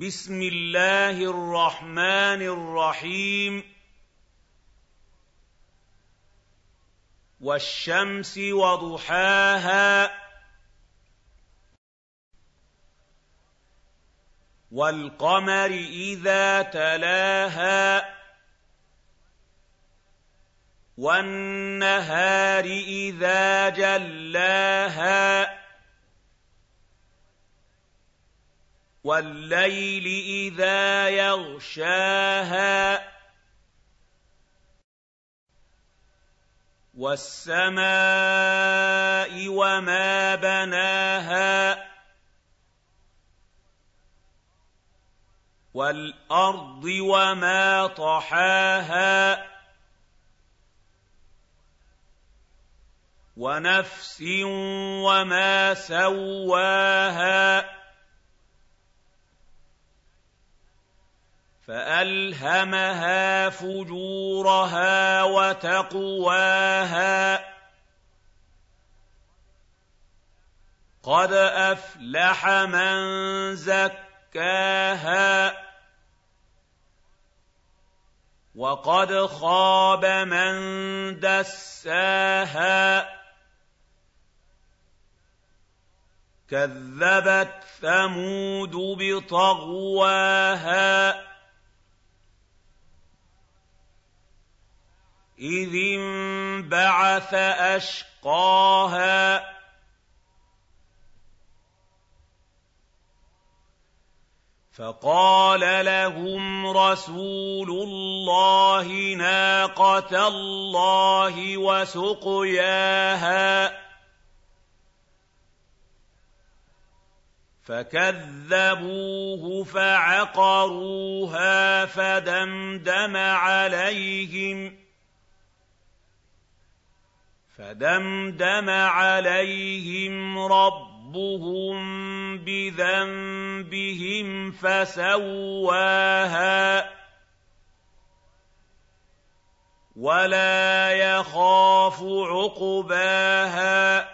بسم الله الرحمن الرحيم. والشمس وضحاها. والقمر إذا تلاها. وَالنَّهَارِ إِذَا جَلَّاهَا. وَاللَّيْلِ إِذَا يَغْشَاهَا وَالسَّمَاءِ وَمَا بَنَاهَا وَالْأَرْضِ وَمَا طَحَاهَا وَنَفْسٍ وَمَا سَوَّاهَا فَأَلْهَمَهَا فُجُورَهَا وَتَقْوَاهَا. قَدْ أَفْلَحَ مَن زَكَّاهَا. وَقَدْ خَابَ مَن دَسَّاهَا. كَذَّبَتْ ثَمُودُ بِطَغْوَاهَا. إِذِ انبَعَثَ أَشْقَاهَا فَقَالَ لَهُمْ رَسُولُ اللَّهِ نَاقَةَ اللَّهِ وَسُقْيَاهَا فَكَذَّبُوهُ فَعَقَرُوهَا فَدَمْدَمَ عَلَيْهِمْ فَدَمْدَمَ عَلَيْهِمْ رَبُّهُم بِذَنبِهِمْ فَسَوَّاهَا وَلَا يَخَافُ عُقْبَاهَا